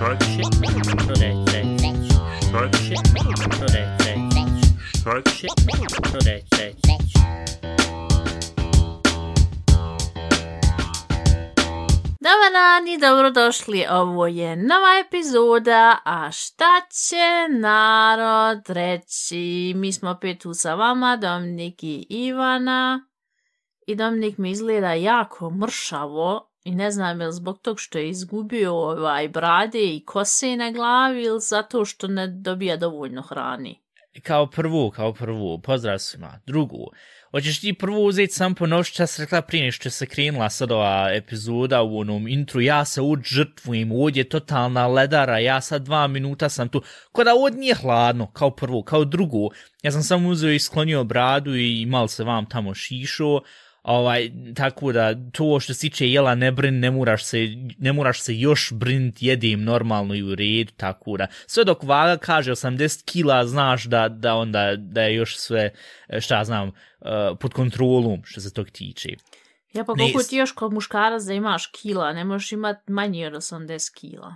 Talk shit. No that that. Talk Dobar dan i dobrodošli, ovo je nova epizoda, a šta će narod reći? Mi smo opet tu sa vama, Dominik i Ivana. I Dominik mi izgleda jako mršavo i ne znam je li zbog tog što je izgubio ovaj brade i kose na glavi ili zato što ne dobija dovoljno hrani. Kao prvu, kao prvu, pozdrav svima. Drugu, hoćeš ti prvu uzeti sam po noć čas rekla prije nešto se krenula sad ova epizoda u onom intru, ja se ud žrtvujem, ovdje je totalna ledara, ja sad dva minuta sam tu, ko da ovdje nije hladno, kao prvu, kao drugu, ja sam samo uzeo i sklonio bradu i mal se vam tamo šišo, ovaj, tako da to što se tiče jela ne brin, ne moraš se, ne moraš se još brinit, jedim normalno i u redu, tako da, sve dok vaga kaže 80 kila, znaš da, da onda, da je još sve, šta ja znam, uh, pod kontrolom što se tog tiče. Ja pa koliko ti još kod muškarac da imaš kila, ne možeš imat manje od 80 kila.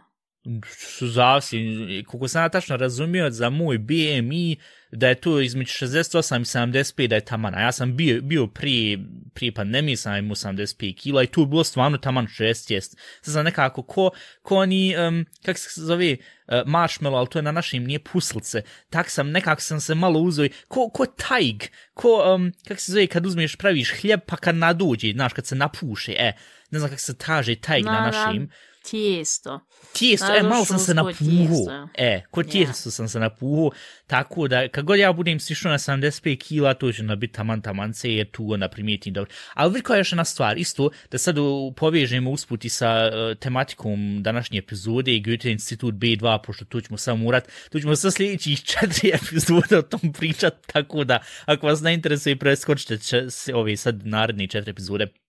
su zavisi, koliko sam ja tačno razumio za moj BMI, da je to između 68 i 75 da je taman, ja sam bio, bio prije, prije pandemije, sam imao 85 kila i tu je bilo stvarno taman 6 jest. Sad sam nekako ko, ko oni, um, kak se zove, uh, marshmallow, ali to je na našim, nije puslice, tak sam, nekako sam se malo uzeo, ko, ko tajg, ko, um, kak se zove, kad uzmeš, praviš hljeb, pa kad naduđe, znaš, kad se napuše, e, ne znam kak se kaže tajg na, Na- na- našim, Tijesto. Tijesto, Da, e, malo sam se napuhu. E, ko tijesto sam se napuhu, tako da, kad god ja budem sišao na 75 kila, to će na biti taman tamance, jer tu onda primijetim dobro. Ali vidi koja je još jedna stvar, isto, da sad povežemo usputi sa uh, tematikom današnje epizode i Goethe Institut B2, pošto tu ćemo samo urat, tu ćemo sa sljedećih četiri epizode o tom pričat, tako da, ako vas ne interesuje, preskočite se ove sad naredne četiri epizode.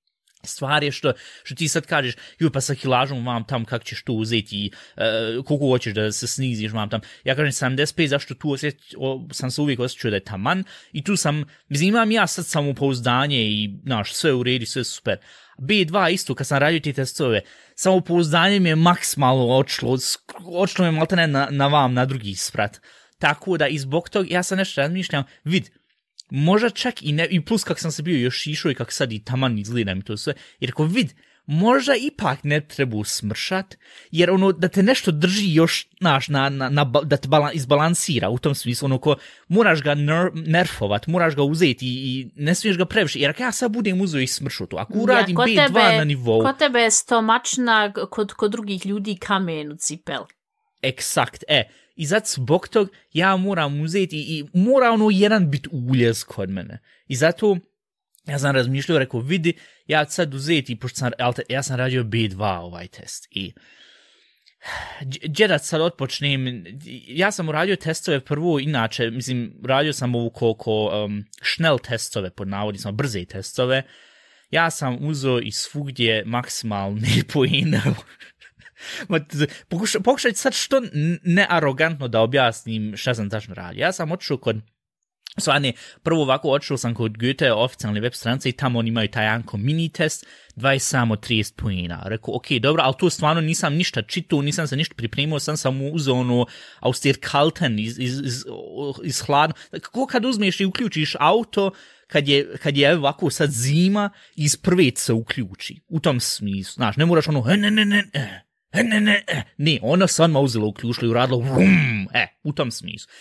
Stvar je što, što ti sad kažeš, ju pa sa kilažom vam tam kak ćeš to uzeti i uh, koliko hoćeš da se sniziš vam tam. Ja kažem 75, zašto tu osjeć, o, sam se uvijek osjećao da je taman i tu sam, mislim imam ja sad samopouzdanje i naš, sve u redu, sve super. B2 isto, kad sam radio ti testove, samopouzdanje mi je maksimalno odšlo, sk- odšlo mi je maltene na, na vam, na drugi sprat. Tako da i zbog toga ja sam nešto razmišljam, vid, možda čak i ne, i plus kak sam se bio još išao i kak sad i taman izgledam i to sve, jer ako vid, možda ipak ne treba smršat, jer ono, da te nešto drži još, znaš, na, na, na, da te balan, izbalansira u tom smislu, ono ko, moraš ga ner, nerfovat, moraš ga uzeti i, i ne smiješ ga previše, jer ako ja sad budem uzeo i smršu to, ako uradim kod B2 na nivou, Kod tebe je stomačna, kod, kod drugih ljudi kamen u cipel. Eksakt, e. I zato zbog tog ja moram uzeti i mora ono jedan bit uljez kod mene. I zato ja sam razmišljao, rekao, vidi, ja ću sad uzeti, pošto sam, ja sam radio B2 ovaj test i Gdje sad otpočnem, ja sam uradio testove prvo, inače, mislim, radio sam ovu koliko um, šnel testove, pod navodnicima, brze testove, ja sam uzo i svugdje maksimalne poene. Ma, Pokuša, pokušaj sad što nearogantno da objasnim šta sam tačno radio. Ja sam otišao kod Stvarno, prvo ovako otišao sam kod Goethe oficijalne web stranice i tamo oni imaju taj Anko mini test, 20 samo 30 pojena. Rekao, ok, dobro, ali tu stvarno nisam ništa čitao, nisam se ništa pripremio, sam samo uzeo ono Austir Kalten iz, iz, iz, iz hladno. Kako kad uzmeš i uključiš auto, kad je, kad je ovako sad zima, iz prve se uključi. U tom smislu, znaš, ne moraš ono, e, ne, ne, ne, ne, e, ne, ne, e. Ne, ona se odmah uzela, uključila i uradila, vum, e, u tom smislu.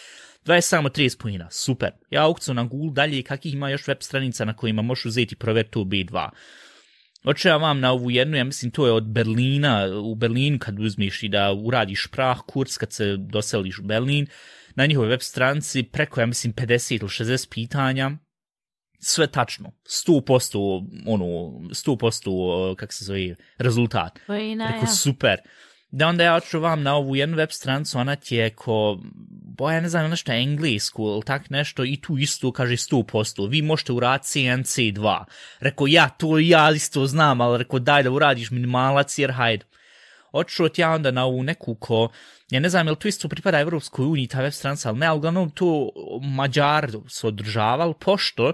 20 samo 30 pojena, super. Ja aukciju na Google dalje kakih ima još web stranica na kojima možeš uzeti i provjeriti B2. Oče ja vam na ovu jednu, ja mislim to je od Berlina, u Berlin kad uzmiš i da uradiš prah kurs kad se doseliš u Berlin, na njihovoj web stranici preko, ja mislim, 50 ili 60 pitanja, sve tačno, 100% ono, 100% kak se zove, rezultat. Pojena, Rekao, ja. super. Da onda ja oču vam na ovu jednu web stranicu, ona ti je ko, boja ne znam, nešto englesku ili tak nešto i tu isto kaže 100%. Vi možete uraditi CNC2. Rekao, ja, to ja isto znam, ali rekao, daj da uradiš minimalac jer hajde. Očuo ti ja onda na ovu neku ko, ja ne znam, jel to isto pripada Evropskoj uniji, ta web stranica, ali ne, ali uglavnom to Mađar su održavali, pošto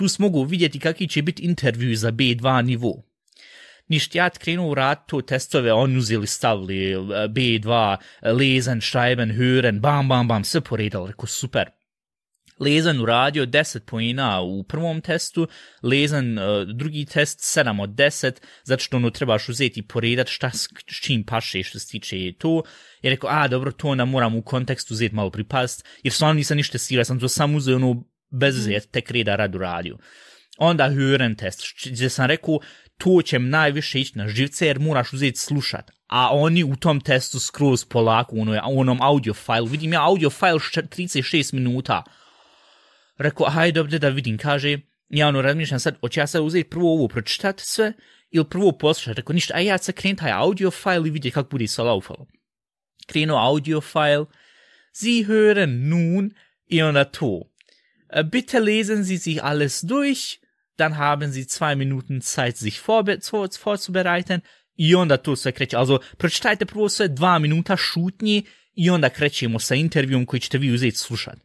tu smogu vidjeti kakvi će biti intervju za B2 nivou Ništa, ja krenuo u rad to testove, on uzeli stavili eh, B2, eh, lezen, schreiben, hören, bam, bam, bam, sve poredali, rekao, super. Lezen uradio 10 pojena u prvom testu, Lezen eh, drugi test 7 od 10, zato što ono trebaš uzeti i poredat šta s, s čim paše što se tiče to. I rekao, a dobro, to onda moram u kontekstu uzeti malo pripast, jer stvarno nisam ništa sira, sam to sam uzeo ono bez mm. zet, tek reda radu radio. Onda Hören test, gdje sam rekao, to će najviše ići na živce jer moraš uzeti slušat. A oni u tom testu skroz polako u onom audio file. Vidim ja audio file 36 minuta rekao, hajde dobro da vidim, kaže, ja ono razmišljam sad, hoće ja sad uzeti prvo ovo pročitat sve, ili prvo poslušati, rekao, ništa, a ja sad krenem taj audio file i vidjeti kako bude sa laufalo. Krenuo audio file, sie hören nun, i onda to. Bitte lesen Sie sich alles durch, dann haben Sie zwei Minuten Zeit, sich vorzubereiten, i onda to sve kreće. Also, pročitajte prvo sve dva minuta šutnje i onda krećemo sa intervjum koji ćete vi uzeti slušati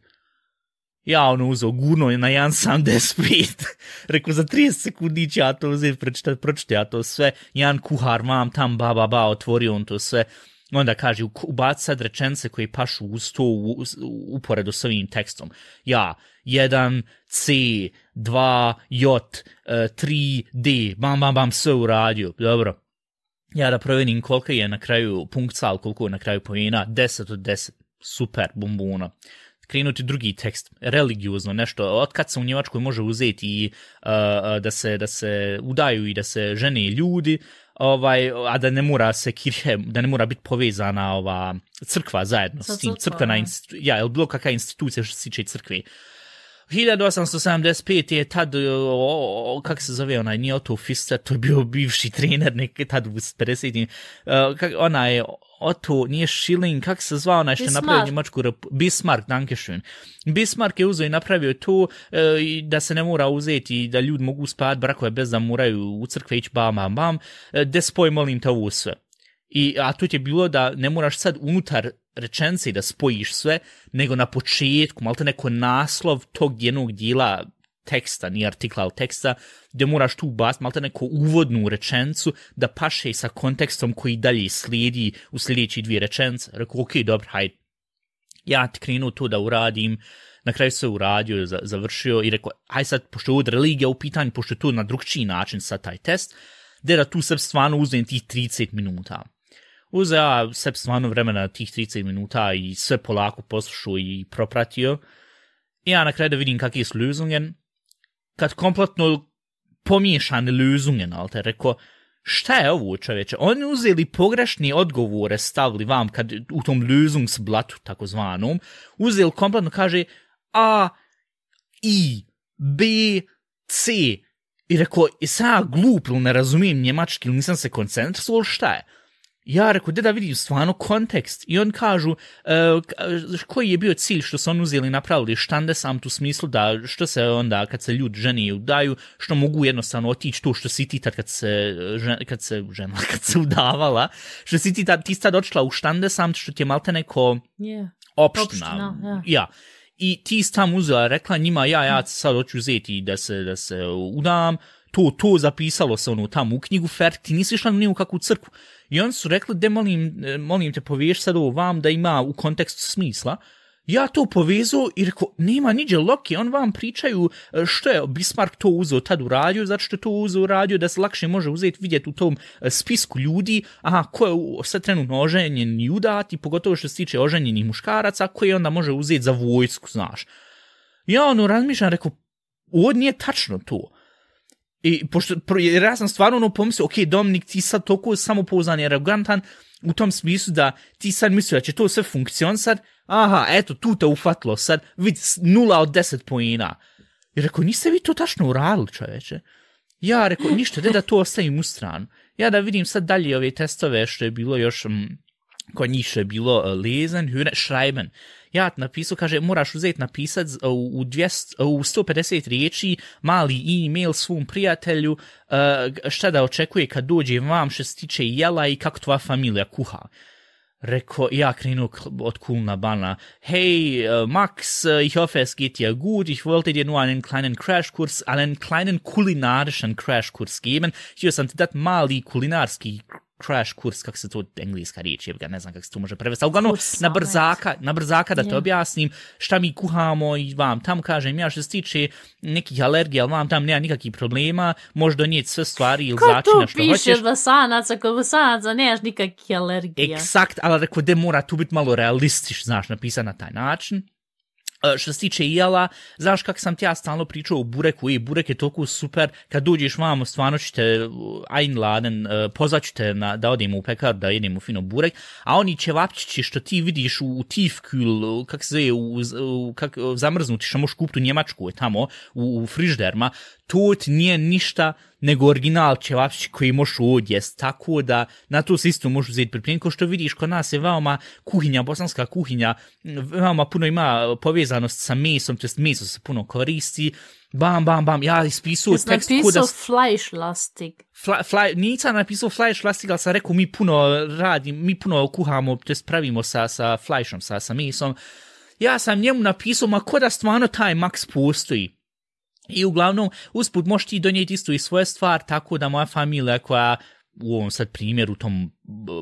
ja ono uzeo gurno na 1.75. Rekao, za 30 sekundi će ja to uzeti, pročitati, pročitati ja to sve. Jan kuhar, mam, tam, ba, ba, ba, otvorio on to sve. Onda kaže, ubaci sad rečence koje pašu uz to u, uporedu s ovim tekstom. Ja, 1, C, 2, J, e, 3, D, bam, bam, bam, sve uradio. Dobro. Ja da provjerim koliko je na kraju punkcal, koliko je na kraju pojena, 10 od 10. Super, bumbuna krenuti drugi tekst, religiozno nešto, od kad se u Njemačkoj može uzeti i uh, da, se, da se udaju i da se žene ljudi, ovaj, a da ne mora se kirhe, da ne mora biti povezana ova crkva zajedno s tim, crkvena, ja, ili bilo kakva institucija što se tiče crkve. 1875 je tad, o, o, kak se zove onaj, nije Otto Fister, to je bio bivši trener, nek tad u 50. Uh, kak, onaj, Otto, nije Schilling, kak se zvao onaj što je napravio Njemačku Bismarck, dankeschön. Bismarck je uzeo i napravio to uh, da se ne mora uzeti, da ljudi mogu spavati brakove bez da moraju u crkve ići bam, bam, bam, uh, de spoj molim te ovo sve. I, a to je bilo da ne moraš sad unutar rečence da spojiš sve, nego na početku, malo neko naslov tog jednog dijela teksta, nije artikla, ali teksta, gdje moraš tu bast, malo neko uvodnu rečencu da paše sa kontekstom koji dalje slijedi u sljedeći dvije rečence. Rekao, ok, dobro, hajde. Ja ti krenuo to da uradim, na kraju se uradio, završio i rekao, haj sad, pošto je ovdje religija u pitanju, pošto je to na drugčiji način sa taj test, da tu sad stvarno uzmem tih 30 minuta uzeo se stvarno vremena tih 30 minuta i sve polako poslušao i propratio. I ja na kraju da vidim kakvi su lösungen. Kad kompletno pomiješane lösungen, ali te rekao, šta je ovo čoveče? Oni uzeli pogrešni odgovore, stavili vam kad u tom lösungsblatu takozvanom, uzeli kompletno kaže A, I, B, C. I rekao, sam ja glup ili ne razumijem njemački ili nisam se koncentrisao, šta je? Ja rekao, da vidim stvarno kontekst. I on kažu, uh, koji je bio cilj što su on uzeli napravili štande sam tu smislu da što se onda kad se ljudi ženi udaju, što mogu jednostavno otići to što si ti tad kad se, žen, kad se žena, kad se udavala, što si ti tad, ti tad odšla u štande sam što ti je malte neko yeah. opština. opština yeah. Ja. I ti tam uzela, rekla njima, ja, ja sad hoću uzeti da se, da se udam, to, to zapisalo se ono tamo u knjigu Ferk, ti nisi išla ni u kakvu crku. I oni su rekli, de molim, e, molim te poviješ sad ovo vam da ima u kontekstu smisla. Ja to povezu i rekao, nema niđe loki, on vam pričaju e, što je Bismarck to uzeo tad u radiju, zato što je to uzeo u radiju da se lakše može uzeti vidjeti u tom e, spisku ljudi, aha, ko je sad trenutno oženjen i udati, pogotovo što se tiče oženjenih muškaraca, koji onda može uzeti za vojsku, znaš. Ja ono razmišljam, rekao, ovo nije tačno to. I pošto, jer ja sam stvarno ono pomislio, ok, Dominik, ti sad toliko samopouzan i arogantan u tom smislu da ti sad mislio da će to sve funkcionisati, aha, eto, tu te ufatlo sad, vidi, nula od deset pojena. I rekao, niste vi to tačno uradili, čoveče? Ja rekao, ništa, da da to ostavim u stranu. Ja da vidim sad dalje ove testove što je bilo još, m, kod njih je bilo e, lezen, hüren, schreiben ja napisao, kaže, moraš uzeti napisat e, u, u, 200, e, u 150 riječi mali e-mail svom prijatelju uh, šta da očekuje kad dođe vam što se tiče jela i kako tvoja familija kuha. Rekao, ja krenu od Kulna Bana. Hey, uh, Max, uh, ich hoffe, es geht dir gut. Ich wollte dir nur einen kleinen Crashkurs, einen kleinen kulinarischen Crashkurs geben. Hier sind das dat mali kulinarski crash kurs, kako se to engleska riječ je, ne znam kako se to može prevesti, ali uglavnom na brzaka, na brzaka da te objasnim šta mi kuhamo i vam tam kažem ja što se tiče nekih alergija, ali vam tam nema nikakvih problema, može donijeti sve stvari ili začina što hoćeš. Ko tu piše vasanaca, kod vasanaca nemaš nikakvih alergija. Eksakt, ali rekao, de mora tu biti malo realistič, znaš, napisan na taj način. E, što se tiče jela, znaš kak sam ti ja stalno pričao o bureku, i burek je toliko super, kad dođeš vamo, stvarno ćete, e, ajn laden, e, te na, da odemo u pekar, da jedemo fino burek, a oni ćevapčići što ti vidiš u, u tifkül, kak se zove, u, u, kak, zamrznuti, što možeš kupiti u Njemačku, je tamo, u, u frižderma, to nije ništa nego original ćevapčić koji možeš odjest, tako da na to se isto možeš uzeti pripremiti, ko što vidiš, kod nas je veoma kuhinja, bosanska kuhinja, veoma puno ima povezanost sa mesom, to jest meso se puno koristi, bam, bam, bam, ja ispisuo Jes tekst. Jesi napisao fleischlastig? Fla, fla, nisam napisao fleischlastig, ali sam rekao mi puno radim, mi puno kuhamo, to jest pravimo sa, sa fleischom, sa, sa mesom. Ja sam njemu napisao, ma ko da stvarno taj Max postoji. I uglavnom, usput možeš ti donijeti isto i svoje stvar, tako da moja familija koja u ovom sad primjeru, u tom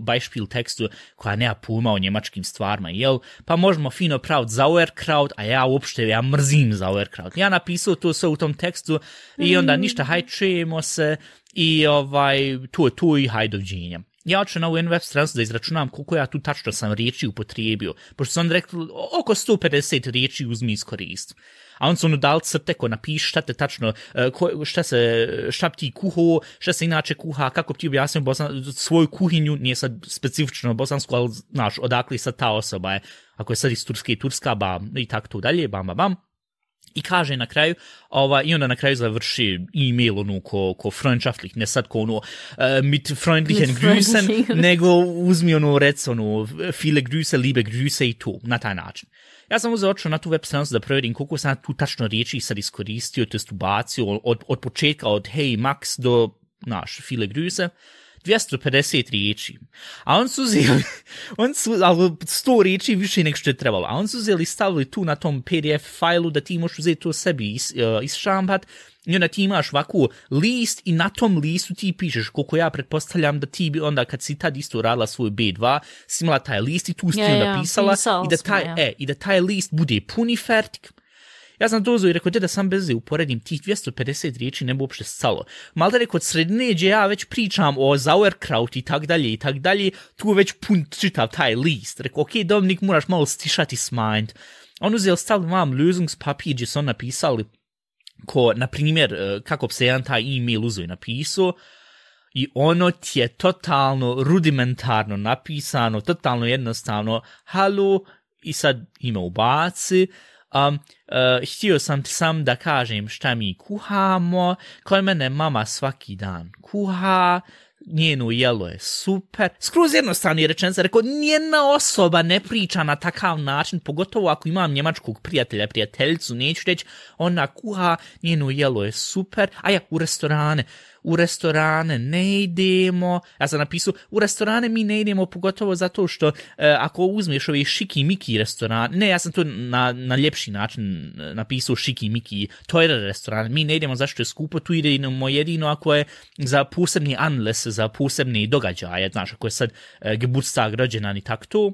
Beispiel tekstu, koja nema pojma o njemačkim stvarima, jel? Pa možemo fino praviti Sauerkraut, a ja uopšte, ja mrzim Sauerkraut. Ja napisao to sve u tom tekstu i onda ništa, haj čujemo se i ovaj, tu je tu i haj dođenja. Ja ću na UN web stranicu da izračunam koliko ja tu tačno sam riječi upotrijebio, pošto sam rekli oko 150 riječi uzmi iskorist a on su ono dal crte ko napiš šta te tačno, e, ko, šta se, šta ti kuho, šta se inače kuha, kako ti objasnim bosan, svoju kuhinju, nije sad specifično bosansku, ali znaš, odakle sad ta osoba je, ako je sad iz Turske i Turska, bam, i tako to dalje, bam, bam, bam. I kaže na kraju, ova, i onda na kraju završi e-mail ono ko, ko freundschaftlich, ne sad ko ono uh, mit freundlichen grüßen, nego uzmi ono rec ono viele grüße, liebe grüße i to, na taj način. Ja sam uzeo očeo na tu web stranicu da provjerim koliko sam tu tačno riječi sad iskoristio, to jest ubacio od, od početka, od hey Max do naš file grüße. 250 riječi. A on su uzeli, on su, ali 100 riječi više nek što je trebalo. A on su uzeli stavili tu na tom PDF fajlu da ti možeš uzeti to sebi is, uh, isšampat i onda ti imaš ovakvu list i na tom listu ti pišeš koliko ja pretpostavljam da ti bi onda kad si tad isto radila svoj B2 si imala taj list i tu si ja, napisala ja, i, da taj, ja. e, i da taj list bude puni fertik Ja sam dozo i rekao, da sam bez uporedim tih 250 riječi ne bi uopšte stalo. Malo da rekao, od sredine gdje ja već pričam o Sauerkraut i tak dalje i tak dalje, tu već pun čitav taj list. Rekao, ok, Dominik, moraš malo stišati smind. On uzeo stavili vam lösungspapir gdje su on napisali ko, na primjer, e, kako kako se jedan taj e-mail uzeo i napisao, i ono ti je totalno rudimentarno napisano, totalno jednostavno, halo, i sad ima ubaci, um, uh, htio sam sam da kažem šta mi kuhamo, kod mene mama svaki dan kuha, njeno jelo je super. Skroz jednostavno je rečenica, rekao, nijedna osoba ne priča na takav način, pogotovo ako imam njemačkog prijatelja, prijateljicu, neću reći, ona kuha, njeno jelo je super, a ja, u restorane, u restorane ne idemo, ja sam napisao, u restorane mi ne idemo, pogotovo zato što e, ako uzmeš ove šiki miki restoran, ne, ja sam to na, na ljepši način e, napisao šiki miki, to je restoran, mi ne idemo zašto je skupo, tu idemo jedino ako je za posebni anles, za posebni događaje, znaš, ako je sad e, geburtstag rođenan i tako to,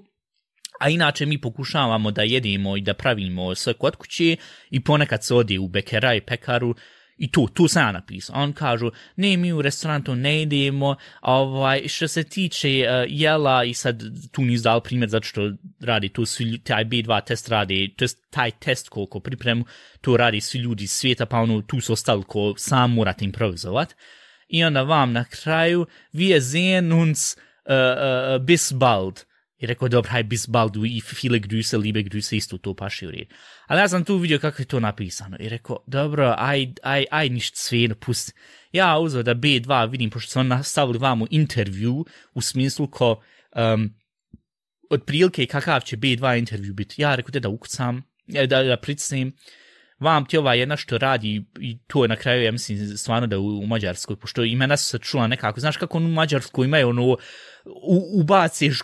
A inače mi pokušavamo da jedemo i da pravimo sve kod kuće i ponekad se ode u bekera i pekaru I tu, tu sam ja napisao. On kažu, ne, mi u restorantu ne idemo, ovaj, što se tiče uh, jela, i sad tu nis dal primjer zato što radi tu svi, taj B2 test radi, to je taj test koliko pripremu, tu radi svi ljudi iz svijeta, pa ono, tu su ostali ko sam morate improvizovat. I onda vam na kraju, vi je zenunc uh, e, uh, e, bis bald. I rekao, dobro, haj bis bald, i File grüße, liebe grüße, isto to paši u red. Ali ja sam tu vidio kako je to napisano i rekao, dobro, aj, aj, aj ništa svijeno, pusti. Ja uzeo da B2 vidim, pošto sam nastavili vamo intervju u smislu ko, um, od prilike kakav će B2 intervju biti. Ja rekao, da ukucam, e, da, da pricnem, vam ti ova jedna što radi i to je na kraju, ja mislim, stvarno da u, u Mađarskoj, pošto imena su se čula nekako, znaš kako u Mađarskoj imaju ono, u, ubaciš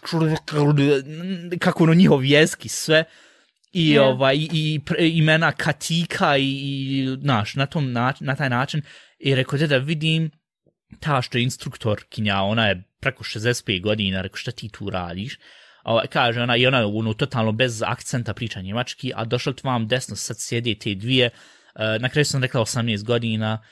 kako ono njihov jeski sve, i yeah. ovaj i pre, imena Katika i, i naš na tom na, na taj način i rekao da vidim ta što je instruktor kinja ona je preko 65 godina rekao šta ti tu radiš a kaže ona i ona je ono totalno bez akcenta priča njemački a došla tu vam desno sad sjedi te dvije e, na kraju sam rekla 18 godina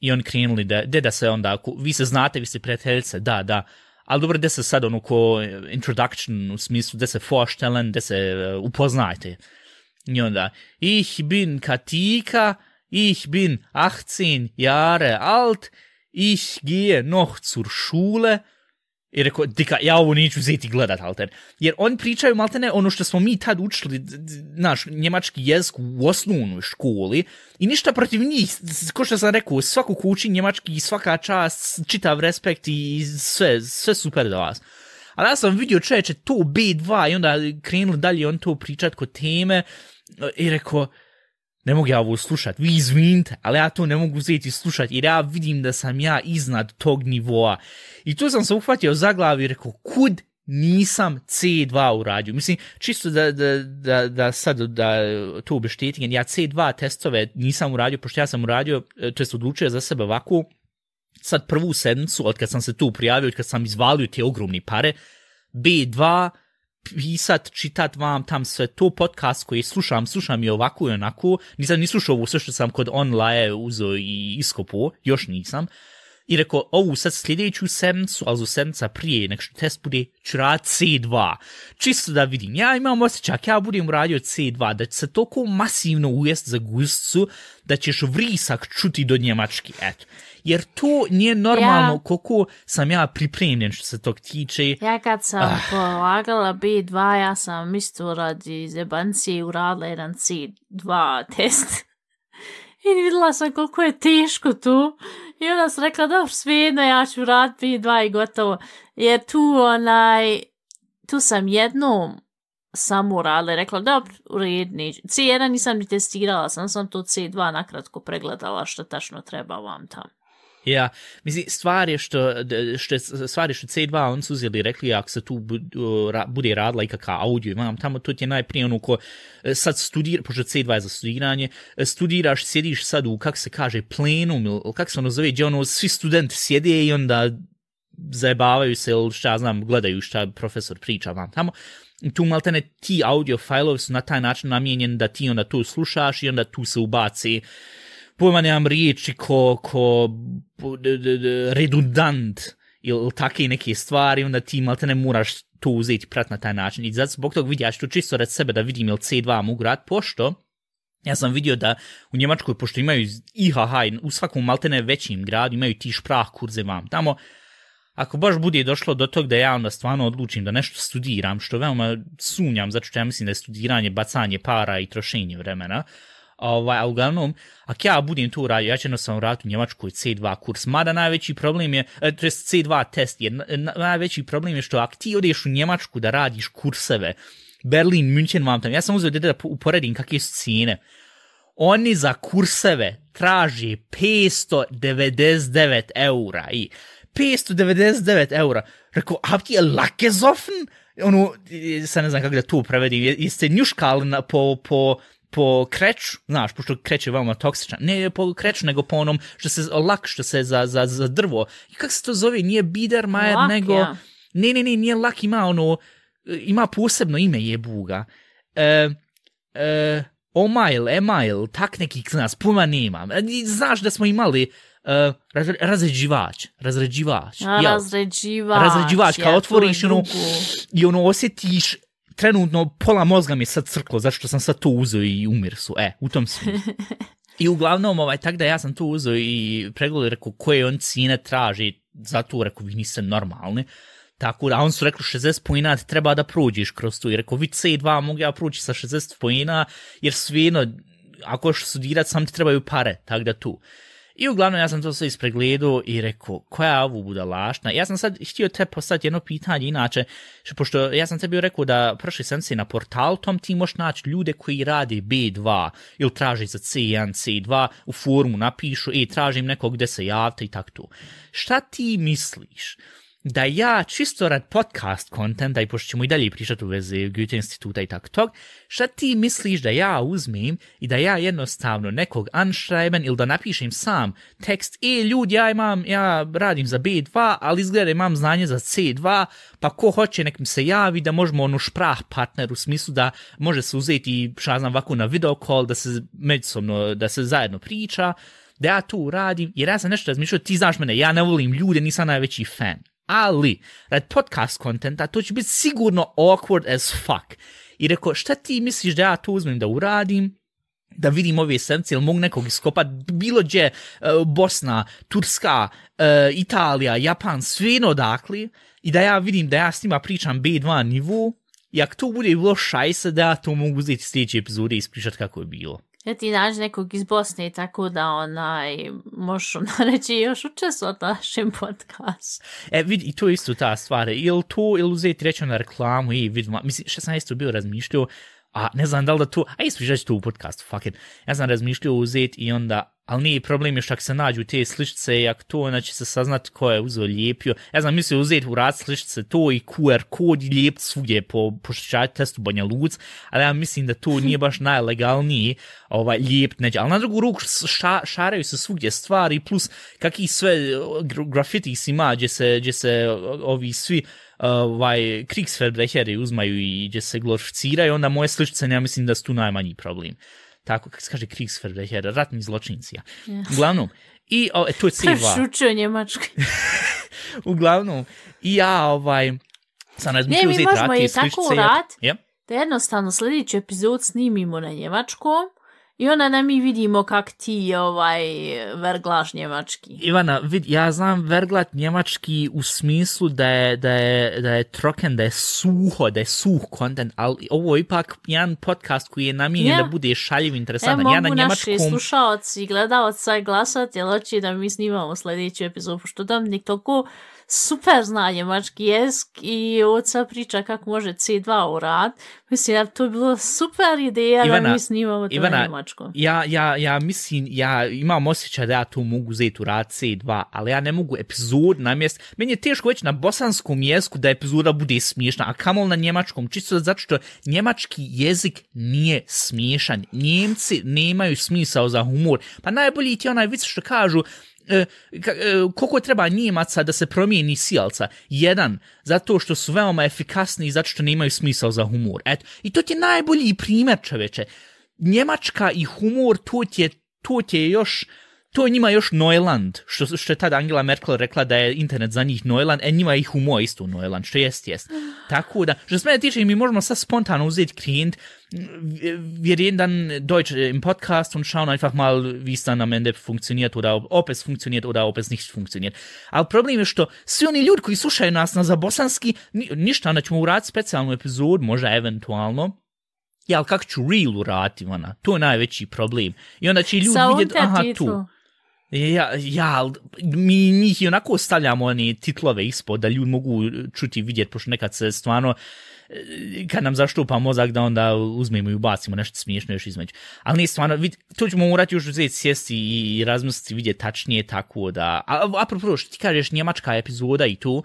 i on krenuli da, de da se onda, vi se znate, vi ste prijateljice, da, da, ali dobro, da se sad ono ko introduction u smislu, da se vorstellen, da se uh, upoznajte. I onda, ich bin Katika, ich bin 18 Jahre alt, ich gehe noch zur Schule, I rekao, dika, ja ovo neću zeti gledat, alter. Jer on pričaju, maltene, ono što smo mi tad učili, naš njemački jezik u osnovnoj školi, i ništa protiv njih, ko što sam rekao, svaku kući njemački, svaka čast, čitav respekt i sve, sve super da vas. Ali ja sam vidio čeče to B2 i onda krenuli dalje on to pričat kod teme i rekao, ne mogu ja ovo slušat, vi izvinite, ali ja to ne mogu uzeti slušat, jer ja vidim da sam ja iznad tog nivoa. I tu sam se uhvatio za glavi i rekao, kud nisam C2 uradio. Mislim, čisto da, da, da, da sad da to obeštetim, ja C2 testove nisam uradio, pošto ja sam uradio, to je odlučio za sebe ovako, sad prvu sedmicu, od kad sam se tu prijavio, od kad sam izvalio te ogromne pare, B2, pisat, čitat vam tam sve. To podcast koji slušam, slušam i ovako i onako, nisam ni slušao ovo sve što sam kod online uzo i iskopo, još nisam, i rekao, ovu sad sljedeću sedmicu, ali za sedmica prije, nek što test bude, ću rad C2. Čisto da vidim, ja imam osjećaj, ja budem radio C2, da će se toliko masivno ujest za gustcu, da ćeš vrisak čuti do njemački, eto jer to nije normalno ja. koliko sam ja pripremljen što se tog tiče. Ja kad sam ah. polagala B2, ja sam isto radi zebancije uradila jedan C2 test. I vidjela sam koliko je teško tu. I onda sam rekla, dobro, svejedno, ja ću rad P2 i gotovo. Jer tu onaj, tu sam jednom samo uradila i rekla, dobro, u red, C1 nisam ni testirala, sam sam to C2 nakratko pregledala što tačno treba vam tamo. Ja, mislim, stvar je što, što, stvar je što C2 on su uzeli rekli, ako se tu bude radila i kakav audio imam tamo, to ti je najprije ono ko e, sad studira, pošto C2 je za studiranje, e, studiraš, sjediš sad u, kak se kaže, plenum, ili kak se ono zove, gdje ono, svi studenti sjede i onda zajebavaju se, ili šta znam, gledaju šta profesor priča vam tamo, tu maltene ti audio failovi su na taj način namijenjeni da ti onda tu slušaš i onda tu se ubaci pojma nemam riječi ko, ko redundant ili takve neke stvari, onda ti malte ne moraš to uzeti prat na taj način. I zato zbog toga vidio, ja ću čisto red sebe da vidim ili C2 mogu rad, pošto ja sam vidio da u Njemačkoj, pošto imaju IHH, u svakom maltene većim gradu imaju ti šprah kurze vam tamo, ako baš bude došlo do tog da ja onda stvarno odlučim da nešto studiram, što veoma sumnjam, zato što ja mislim da je studiranje bacanje para i trošenje vremena, ovaj, a uglavnom, ako ja budem to uradio, ja ću jednostavno raditi u Njemačkoj C2 kurs, mada najveći problem je, e, to je C2 test, je, najveći problem je što ako ti odeš u Njemačku da radiš kurseve, Berlin, München, vam tam, ja sam uzeo da uporedim kakve su cijene, oni za kurseve traži 599 eura i 599 eura. Rekao, habt ihr je lake? Ono, sad ne znam kako da tu prevedim, jeste njuškali na, po, po, po kreću, znaš, pošto kreće veoma toksičan, ne po kreću, nego po onom što se lak, što se za, za, za drvo. I kako se to zove? Nije Biedermeier, lak, nego... Ja. Ne, ne, ne, nije lak, ima ono, ima posebno ime je buga. E, e, Omail, Email, tak neki, znaš, puma nema. E, znaš da smo imali uh, raz, razređivač, razređivač. A, razređivač. Razređivač, kao otvoriš ono, i ono osjetiš trenutno pola mozga mi je sad crklo, zato što sam sad to uzeo i umir su. E, u tom smislu. I uglavnom, ovaj, tak da ja sam to uzeo i pregledao, rekao, koje on cijene traži, za to rekao, vi niste normalni. Tako da, on su rekli 60 pojina, treba da prođeš kroz to. I rekao, vi C2 mogu ja proći sa 60 pojina, jer svijedno, ako što studirat, sam ti trebaju pare, tak da tu. I uglavnom ja sam to sve ispregledao i rekao, koja je ovo budalašna? Ja sam sad htio te postati jedno pitanje, inače, što, pošto ja sam tebi rekao da prošli sam se na portal, tom ti možeš naći ljude koji radi B2 ili traži za C1, C2, u forumu napišu, e, tražim nekog gde se javite i tako to. Šta ti misliš? Da ja čisto rad podcast kontenta i pošto ćemo i dalje pričati u vezi Goethe instituta i tako tog, šta ti misliš da ja uzmem i da ja jednostavno nekog anšrajben ili da napišem sam tekst, e ljudi, ja imam, ja radim za B2, ali izgleda imam znanje za C2, pa ko hoće nek mi se javi da možemo onu šprah partner u smislu da može se uzeti, šta znam, ovako na video call, da se međusobno, da se zajedno priča, da ja tu radim, jer ja sam nešto razmišljao, ti znaš mene, ja ne volim ljude, nisam najveći fan ali rad podcast kontenta to će biti sigurno awkward as fuck. I rekao, šta ti misliš da ja to uzmem da uradim? da vidim ove sence, ili mogu nekog iskopat, bilo gdje, uh, Bosna, Turska, uh, Italija, Japan, sve odakle, i da ja vidim da ja s njima pričam B2 nivu, i ako to bude bilo šajse, da ja to mogu uzeti sljedeće epizode i ispričat kako je bilo. Ja ti nađi nekog iz Bosne tako da onaj, možeš ona reći još učestvovati na našem podcastu. E, vidi, i to isto ta stvar. Ili to, ili uzeti reći na reklamu i vidi, mislim, što sam isto bio razmišljao, a ne znam da li da to, a isto ću to u podcastu, fuck it. Ja sam razmišljao uzeti i onda ali nije problem još ako se nađu te sličice i ako to, znači se saznati ko je uzeo lijepio. Ja znam, mislio uzeti u rad sličice to i QR kod i lijep svugdje po po testu Banja Luc, ali ja mislim da to nije baš najlegalniji ovaj, lijep neđe. Ali na drugu ruku ša, šaraju se svugdje stvari, plus kakvi sve eh, grafiti ima gdje se, gdje se eh, ovi svi eh, ovaj, Krigsverbrecher uzmaju i gdje se glorificiraju, onda moje sličice, ja mislim da su tu najmanji problem tako, kako se kaže Kriegsverbrecher, ratni zločinci. Ja. Yeah. Uglavnom, i o, e, to je C2. Šučio Njemački. Uglavnom, i ja ovaj, sam razmišljio uzeti rat. Ne, mi možemo i tako rat, yep. da jednostavno sljedeći epizod snimimo na njemačkom, I onda nam mi vidimo kak ti ovaj verglaš njemački. Ivana, vid, ja znam verglat njemački u smislu da je, da je, da je troken, da je suho, da je suh kontent, ali ovo je ipak jedan podcast koji je namijenjen ja. da bude šaljiv, interesantan. E, ja na njemačkom... naši slušalci i gledalci glasati, jer hoće da mi snimamo sljedeću epizodu, pošto Dominik toliko super zna njemački jezik i oca priča kako može C2 urad. Mislim, ja, to je bilo super ideja Ivana, da mi snimamo to Ivana, na. Ja, ja, ja mislim, ja imam osjećaj da ja tu mogu uzeti urad C2, ali ja ne mogu epizod na mjestu. Meni je teško već na bosanskom jeziku da epizoda bude smiješna, a kamol na njemačkom, čisto zato što njemački jezik nije smiješan. Njemci nemaju smisao za humor. Pa najbolji ti onaj vic što kažu, e, ka, e, koliko treba Njemaca da se promijeni sijalca? Jedan, zato što su veoma efikasni i zato što nemaju smisao za humor. Et, I to ti je najbolji primjer, čoveče. Njemačka i humor, to ti je, to ti je još to je njima još Neuland, što, što je tada Angela Merkel rekla da je internet za njih Neuland, e njima ih humor isto Neuland, što jest, jest. Tako da, što se mene tiče, mi možemo sad spontano uzeti klient, wir reden dann Deutsch im Podcast und schauen einfach mal, wie es dann am Ende funktioniert oder ob, ob es funktioniert oder ob es nicht funktioniert. Ali problem je što svi oni ljudi koji slušaju nas na za bosanski, ništa, onda ćemo uraditi specijalnu epizodu, možda eventualno, Ja, ali kako ću real urati, ona? To je najveći problem. I onda će ljudi vidjeti, aha, tu. Ja, ja, mi njih i onako stavljamo oni titlove ispod da ljudi mogu čuti i vidjeti, pošto nekad se stvarno, e, kad nam zaštupa mozak da onda uzmemo i ubacimo nešto smiješno još između. Ali nije stvarno, vid, to ćemo morati još uzeti sjesti i razmisliti vidjeti tačnije tako da... A, apropo, što ti kažeš njemačka epizoda i tu,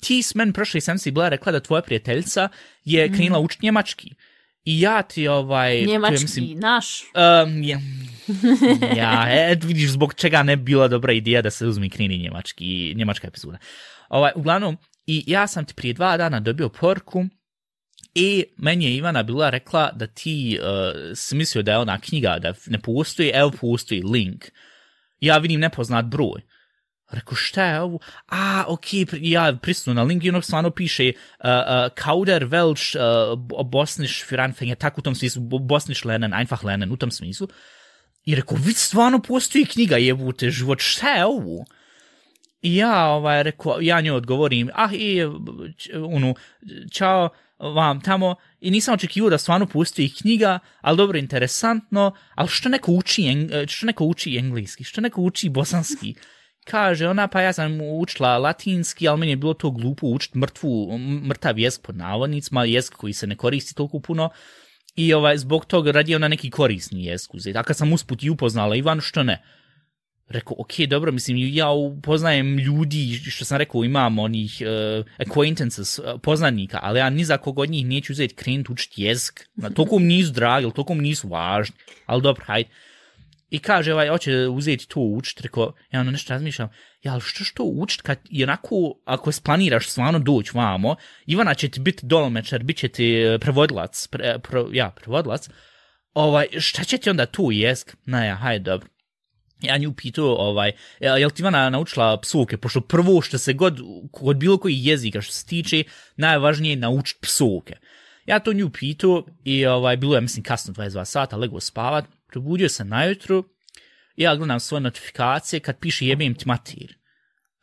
ti s men prošli sam si bila rekla da tvoja prijateljica je mhm. krenula mm. učiti njemački. I ja ti ovaj... Njemački, mislim, naš. Um, ja, ja, et, vidiš zbog čega ne bila dobra ideja da se uzmi kreni njemački, njemačka epizoda. Ovaj, uglavnom, i ja sam ti prije dva dana dobio porku i meni je Ivana bila rekla da ti uh, si mislio da je ona knjiga, da ne postoji, evo postoji link. Ja vidim nepoznat broj. Rekao, šta je ovo? A, ok, ja pristanu na LinkedIn, ono stvarno piše uh, uh, Kauder, Welsh, uh, Bosniš, für Anfänger, tako u tom smislu, Bosnisch lernen, einfach lernen, u tom smislu. I rekao, vid stvarno postoji knjiga, jebute, život, šta je ovo? I ja, ovaj, rekao, ja nju odgovorim, ah, i, ono, čao, vam tamo i nisam očekivao da stvarno postoji knjiga, ali dobro, interesantno, ali što neko uči, što neko uči engleski, što neko uči bosanski, kaže ona, pa ja sam učila latinski, ali meni je bilo to glupo učiti mrtvu, mrtav jezik pod navodnicima, jezik koji se ne koristi toliko puno, i ovaj, zbog toga radi ona neki korisni jezik uzeti. A kad sam usput i upoznala Ivan, što ne? Rekao, ok, dobro, mislim, ja poznajem ljudi, što sam rekao, imam onih uh, acquaintances, uh, poznanika, ali ja ni za kog od njih neću uzeti krenut učiti jezik. Na, toliko mi nisu dragi, toliko mi nisu važni, ali dobro, hajde. I kaže, ovaj, hoće uzeti to učit, rekao, ja ono nešto razmišljam, ja, ali što što učit, kad i onako, ako splaniraš stvarno doći vamo, Ivana će ti biti dolmečar, bit će ti e, prevodilac, pre, pro, ja, prevodilac, ovaj, šta će ti onda tu jesk? Na ja, hajde, dobro. Ja nju pitao, ovaj, e, je ti Ivana naučila psovke, pošto prvo što se god, kod bilo koji jezika što se tiče, najvažnije je naučiti psovke. Ja to nju pitao i ovaj, bilo je, mislim, kasno 22 sata, lego spavat, probudio se najutru, ja gledam svoje notifikacije kad piše jebim ti matir.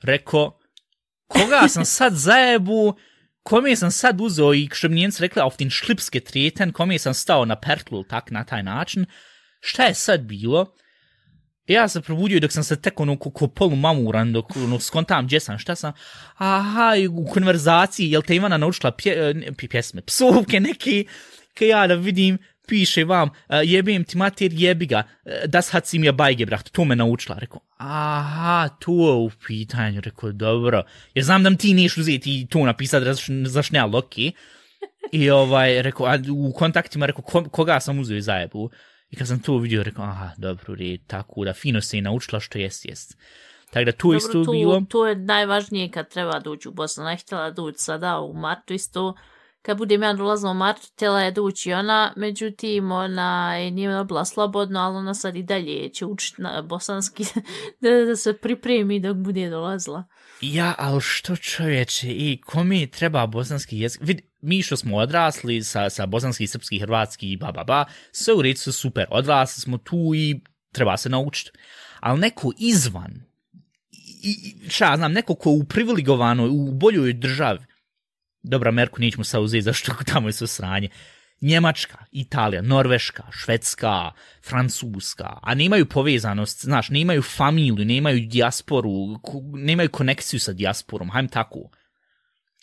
Reko, koga sam sad zajebu, kome sam sad uzeo i što mi njenci rekli, auf den šlipske treten, kome sam stao na pertlu tak na taj način, šta je sad bilo? Ja se probudio dok sam se tek ono ko, ko polu mamuran, dok ono, skontam gdje sam, šta sam, aha, i u konverzaciji, jel te Ivana naučila pje, pje, pjesme, psovke neki, kaj ja da vidim, piše vam, uh, jebim ti mater, jebi ga, uh, das hat si mi je bajge, brat, to me naučila, rekao, aha, to je u pitanju, rekao, dobro, jer znam da mi ti neš uzeti to napisati, zašnjalo, okej, okay. I ovaj, rekao, a u kontaktima, rekao, ko, koga sam uzeo iz zajebu? I kad sam to vidio, rekao, aha, dobro, red, tako da fino se i naučila što jest, jest. Tako da tu dobro, isto tu, bilo. To je najvažnije kad treba doći u Bosnu. Ne htjela doći sada u martu isto. Kad budem ja dolazila u martu, htjela je doći ona, međutim, ona je nije bila slobodno, ali ona sad i dalje će učiti na bosanski da, da se pripremi dok bude dolazila. Ja, ali što čovječe, i komi treba bosanski jezik? Vid, mi što smo odrasli sa, sa bosanski, srpski, hrvatski, ba, ba, ba, sve u reći su super, odrasli smo tu i treba se naučiti. Ali neko izvan, i, šta znam, neko ko u privilegovanoj, u boljoj državi, dobra, Ameriku nećemo sad uzeti zašto tamo je sve sranje, Njemačka, Italija, Norveška, Švedska, Francuska, a nemaju povezanost, znaš, nemaju familiju, nemaju dijasporu, nemaju konekciju sa dijasporom, hajm tako.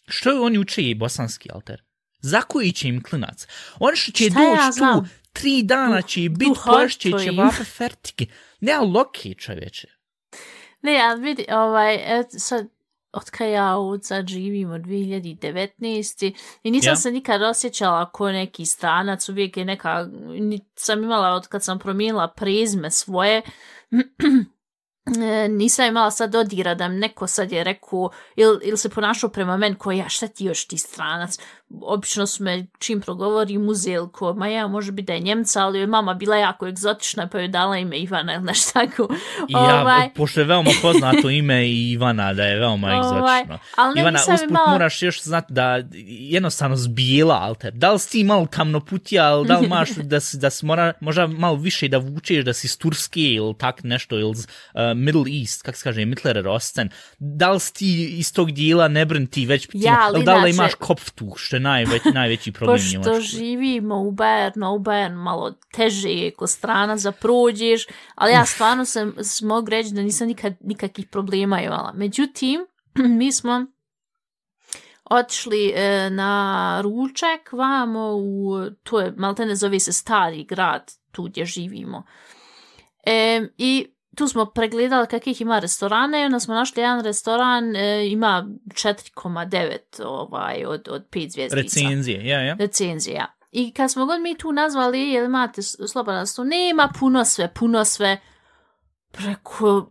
Što je oni uče i bosanski alter? Za koji će im klinac? On što će doći ja tu, tri dana će i biti poješće, će vape fertike. Ne, ali okej, čoveče. Ne, ja vidi, ovaj, sad, od kada ja sad živim od 2019. I nisam ja. se nikad osjećala ko neki stranac, uvijek je neka, sam imala od kad sam promijenila prezme svoje, nisam imala sad dodira da neko sad je rekao ili, ili se ponašao prema meni ko ja šta ti još ti stranac obično su me čim progovori muzel ko ma ja može biti da je njemca ali je mama bila jako egzotična pa joj dala ime Ivana ili nešto tako. Ja, ovaj... pošto je veoma poznato ime Ivana da je veoma ovaj, egzotično. ali Ivana usput imala... moraš još znati da jednostavno zbijela alter. Da li si ti malo tamno putja ali da li maš da si, da si mora, možda malo više da vučeš da si iz Turske ili tak nešto ili uh, Middle East, kako se kaže, Mittlerer Osten, da li si ti iz tog dijela, ne brn ti već, ja, ali da li imaš kopftu, što je najveć, najveći problem Pošto Njemačku. živimo u Bayernu, u Bayern malo teže je ko strana za prođeš, ali ja stvarno sam, mogu reći da nisam nikad, nikakvih problema imala. Međutim, mi smo otišli e, na ručak vamo u, to je, malo te ne zove se stari grad, tu gdje živimo. E, I tu smo pregledali kakvih ima restorane i onda smo našli jedan restoran, e, ima 4,9 ovaj, od, od 5 zvijezdica. Recenzije, ja, ja. Recenzije, ja. I kad smo god mi tu nazvali, jel imate slobodan sto, nema puno sve, puno sve. Preko,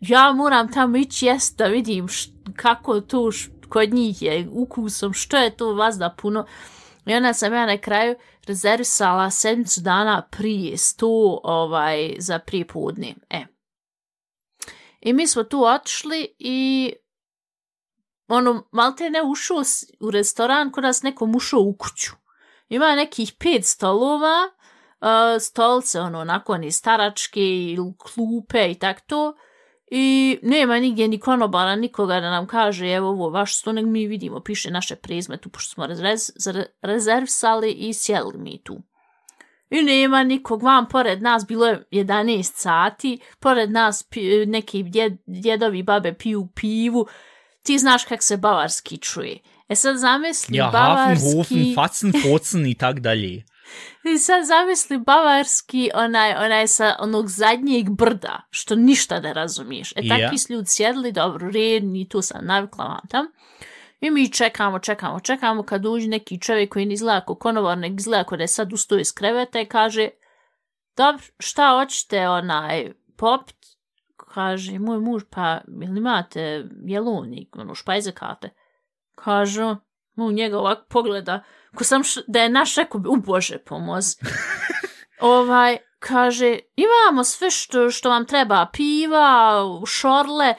ja moram tamo ići jest da vidim št, kako to š, kod njih je ukusom, što je to vas da puno. I onda sam ja na kraju rezervisala sedmicu dana prije sto ovaj, za prije podne. E. I mi smo tu otišli i ono, malte ne ušao u restoran kod nas nekom ušao u kuću. Ima nekih pet stolova, uh, stolce, ono, nakon i staračke ili klupe i tak to. I nema nigdje ni konobara, nikoga da nam kaže, evo ovo, vaš sto, nek mi vidimo, piše naše prezme tu, pošto smo rezerv, rezervsali i sjeli mi tu. I nema nikog vam, pored nas bilo je 11 sati, pored nas neki djed, djedovi babe piju pivu, ti znaš kak se bavarski čuje. E sad zamisli Ja, bavarski... Hafen, Hofen, Fatzen, Focen i tak dalje. I sad zamisli bavarski onaj, onaj sa onog zadnjeg brda, što ništa ne razumiješ. E takvi su ljudi sjedli, dobro, redni, tu sam navikla vam tam. I mi čekamo, čekamo, čekamo kad uđe neki čovjek koji ne izgleda kao konovar, ne izgleda kao da je sad ustoji iz kreveta i kaže dobro, šta hoćete onaj popit? Kaže, moj muž, pa jel imate jelovnik, ono, špajze kate? Kaže, u njega ovako pogleda, ko sam š, da je naš rekao, u Bože pomoz. ovaj, kaže, imamo sve što, što vam treba, piva, šorle,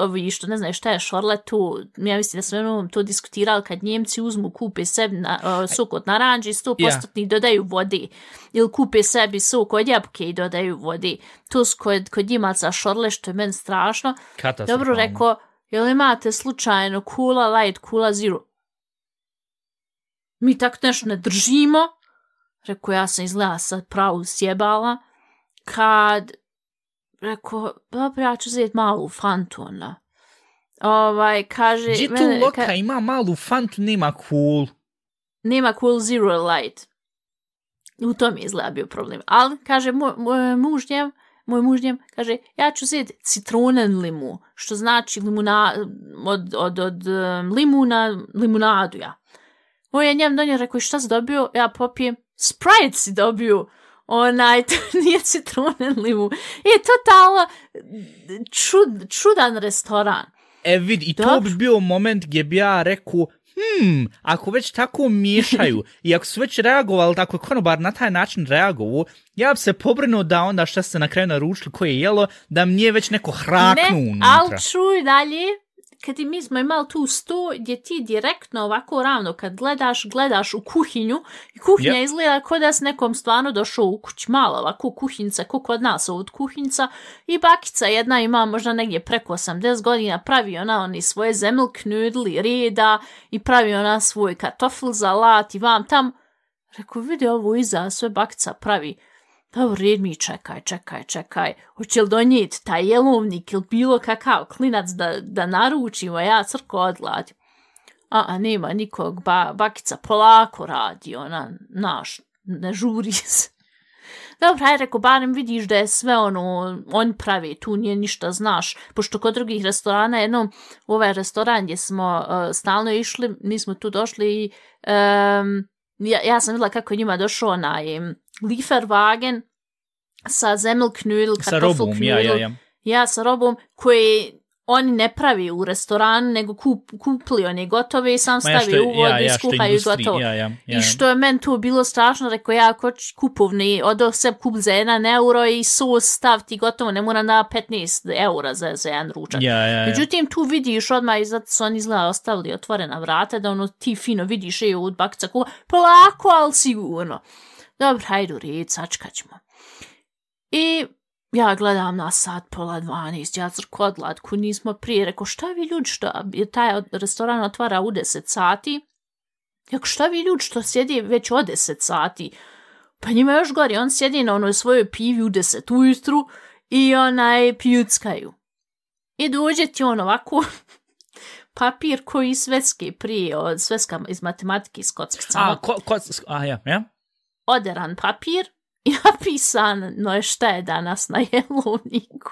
ovi što ne znaju šta je šorle tu, ja mislim da smo jednom to diskutirali kad Njemci uzmu, kupe sebi na, uh, sok od naranđe i 100% yeah. dodaju vode, ili kupe sebi sok od jabuke i dodaju vode. To su kod, kod Njemaca šorle, što je meni strašno. Dobro rekao, jel imate slučajno kula light, kula zero? Mi tako nešto ne držimo. Rekao, ja sam izgleda sad pravu sjebala. Kad, rekao, dobro, ja ću zeti malu fantu, ona. Ovaj, kaže... Gdje tu mene- loka ka- ima malu fantu, nema cool. nema cool zero light. U tom je izgleda bio problem. Ali, kaže, moj, moj muž njem, moj muž njem, kaže, ja ću zeti citronen limu, što znači limuna, od, od, od um, limuna, limunadu ja. On je njem donio, rekao, "I šta si dobio? Ja popijem, Sprite si dobio. Onaj, to nije citronen limu. Je totalno čud, čudan restoran. E vid, i to bi bio moment gdje bi ja rekao, hmm, ako već tako miješaju i ako su već reagovali tako je konobar na taj način reagovu, ja bi se pobrinuo da onda šta ste na kraju naručili koje je jelo, da mi nije već neko hraknu ne, unutra. ali čuj dalje, kad mi smo imali tu sto gdje ti direktno ovako ravno kad gledaš, gledaš u kuhinju i kuhinja Yep. izgleda kao da s nekom stvarno došao u kuć malo ovako kuhinjica, kao kod nas od kuhinjica i bakica jedna ima možda negdje preko 80 godina pravi ona oni svoje zemlk nudli reda i pravi ona svoj kartofel zalat i vam tam Rekao, vidi ovo iza, sve bakica pravi. Dobro, red mi čekaj, čekaj, čekaj. Hoće li donijeti taj jelovnik ili bilo kakav klinac da, da naručimo, ja crko odladim. A, a nema nikog, ba, bakica polako radi, ona, naš, ne žuri se. Dobro, aj reko, barem vidiš da je sve ono, on pravi, tu nije ništa, znaš, pošto kod drugih restorana, jednom, u ovaj restoran gdje smo uh, stalno išli, mi smo tu došli i um, ja, ja sam vidjela kako je njima došao onaj um, Lieferwagen sa zemlknudel, Sa robom, ja, ja, ja. ja sa robom koji oni ne pravi u restoran, nego kup, kupli one gotove i sam Ma ja stavi što, u vodu ja, i ja, što skuhaju gotovo. ja, ja, ja. I što je meni tu bilo strašno, rekao ja koč kupovni, odo se kup za 1 euro i sos staviti gotovo, ne mora na 15 eura za, za jedan ručak. Ja, ja, ja. Međutim, tu vidiš odmah i zato su oni izgleda ostavili otvorena vrata, da ono ti fino vidiš je od bakica kuha, polako, ali sigurno. Dobro, hajde u red, sačkat ćemo. I ja gledam na sat pola 12, ja crko odlatku, nismo prije, rekao šta vi ljudi što, jer taj restoran otvara u 10 sati, Jako šta vi ljudi što sjedi već od 10 sati? Pa njima još gori, on sjedi na onoj svojoj pivi u 10 ujutru i onaj pijuckaju. I dođe ti on ovako papir koji iz sveske prije, od sveska iz matematike iz kockicama, A, ko, ko, a, ja, ja? oderan papir i napisano je šta je danas na jelovniku.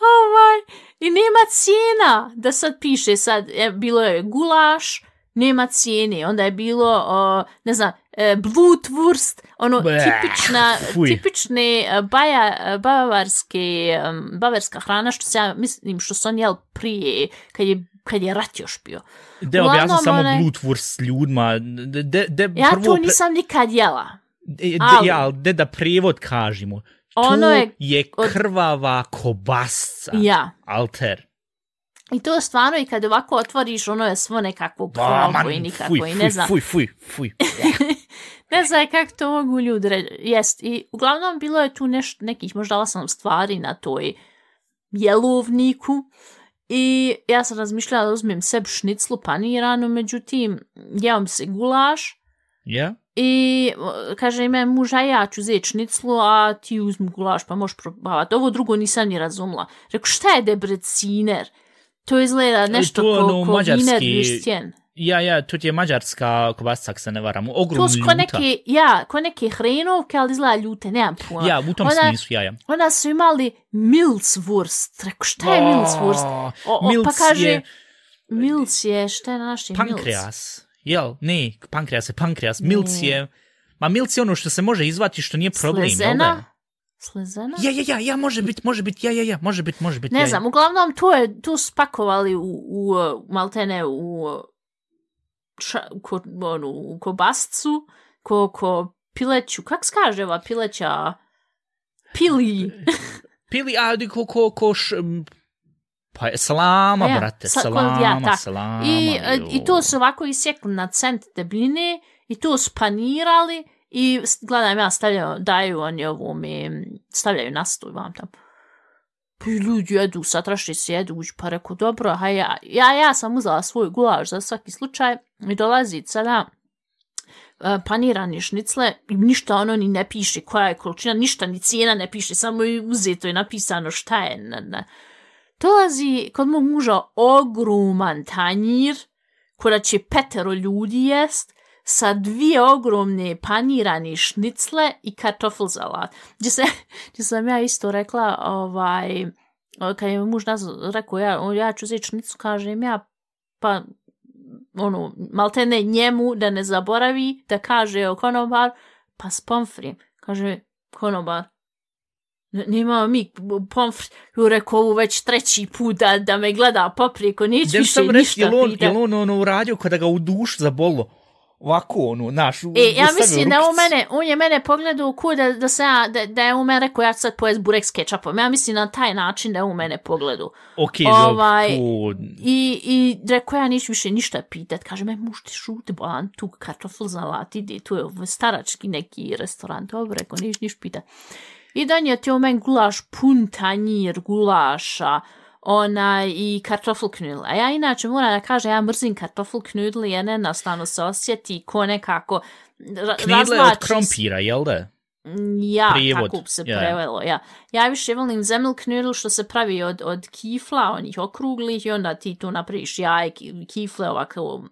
Ovaj, i nema cijena, da sad piše sad, e, bilo je gulaš, nema cijene, onda je bilo, o, ne znam, e, blutwurst, ono Bleh, tipična, fuj. tipične e, baja, e, bavarske, bavarska hrana, što se ja mislim, što su oni jel prije, kad je, kad je rat još bio. De, Uglavnom, samo onaj- blutwurst ljudima. De, de, de, Ja prvo to nisam nikad jela. De, de, Ali- ja, ali de da prijevod kažemo. Ono to je je od- krvava kobasca. Ja. Alter. I to je stvarno i kad ovako otvoriš, ono je svo nekakvo provo i nikako fuj, i ne znam. Fuj, fuj, fuj, ne znam kako to mogu ljudi reći. Jest. I uglavnom bilo je tu neš, nekih možda osam stvari na toj jelovniku. I ja sam razmišljala da uzmem sebi šniclu paniranu, međutim, jeo se gulaš. Ja? I kaže ime muža, ja ću uzeti šniclu, a ti uzmi gulaš, pa možeš probavati. Ovo drugo nisam ni razumla. Rekao, šta je debreciner? To izgleda nešto to, ko, ono, ko mađarski- viner vištjen. Ja, ja, to je mađarska kobasica, ako se ne varam, ogromno To su ko ljuta. neke, ja, ko neke hrenovke, ali izgleda ljute, nemam pojma. Ja, u tom Ona- smislu, ja, ja. Onda su imali Milswurst. Rekao, šta je Milswurst? O, o, Milc pa kaže, je Milc je, šta je na našem Milc? pankreas. Jel? Ne, pankreas je pankreas. Milc je... Ma milc je ono što se može izvati što nije problem, jel da? Slezena? Slezena? Ja, ja, ja, ja, može biti, može biti, ja, ja, ja, može biti, može biti. Ne ja, znam, uglavnom tu je, tu su pakovali u, u maltene u ša, ko, onu, u kobascu, ko, ko pileću, kak se kaže ova pileća? Pili. Pili, a, ko, ko, ko, š, pa je salama, Ja, brate, sa- ko- salama, ja, tak. salama. I, uh, jo. I to su ovako isjekli na cent debljine i to spanirali i gledam ja stavljaju, daju oni ovo mi, stavljaju na stol vam tam. Pa i ljudi jedu, satraši se jedu, pa reku, dobro, ha ja, ja, ja sam uzela svoj gulaš za svaki slučaj i dolazi sada e, panirani šnicle i ništa ono ni ne piše koja je količina, ništa ni cijena ne piše, samo je uzeto i napisano šta je. Na, na. Dolazi kod mog muža ogroman tanjir koja će petero ljudi jest sa dvije ogromne panirane šnicle i kartofel salat. Gdje, se, gdje sam ja isto rekla, ovaj, kad je muž nazv, rekao, ja, ja ću uzeti šnicu, kažem ja, pa ono, malte ne njemu da ne zaboravi, da kaže o konobar, pa s pomfrijem. Kaže, konobar, "N- Nemamo mi pomfri, ju rekao ovu već treći put da, da me gleda poprijeko, neću više reći, ništa jel on, jel on ono uradio kada ga u duš zabolo? Ovako, ono, naš, E, ja mislim da u rukicu. mene, on je mene pogledao ko da, da, se ja, da, da je u mene rekao ja ću sad pojest burek s kečapom. Ja mislim na taj način da je u mene pogledao. Ok, ovaj, dobro. I, i rekao ja neću više ništa pitat. Kaže, me muš ti šuti, bolan, tu kartofel zalat, ide, tu je starački neki restoran. Dobro, rekao, neću niš pitat. I donio ti u meni gulaš, pun tanjir gulaša, onaj, i kartofel knudel. A ja inače moram da kažem, ja mrzim kartofel knudel, jer jednostavno se osjeti ko nekako ra Knidle od razvlači s- krompira, jel da? Ja, Prijevod, tako se ja. prevelo, ja. Ja više volim zemlknudel što se pravi od, od kifla, onih okruglih i onda ti tu napraviš jaje, ki- kifle ovako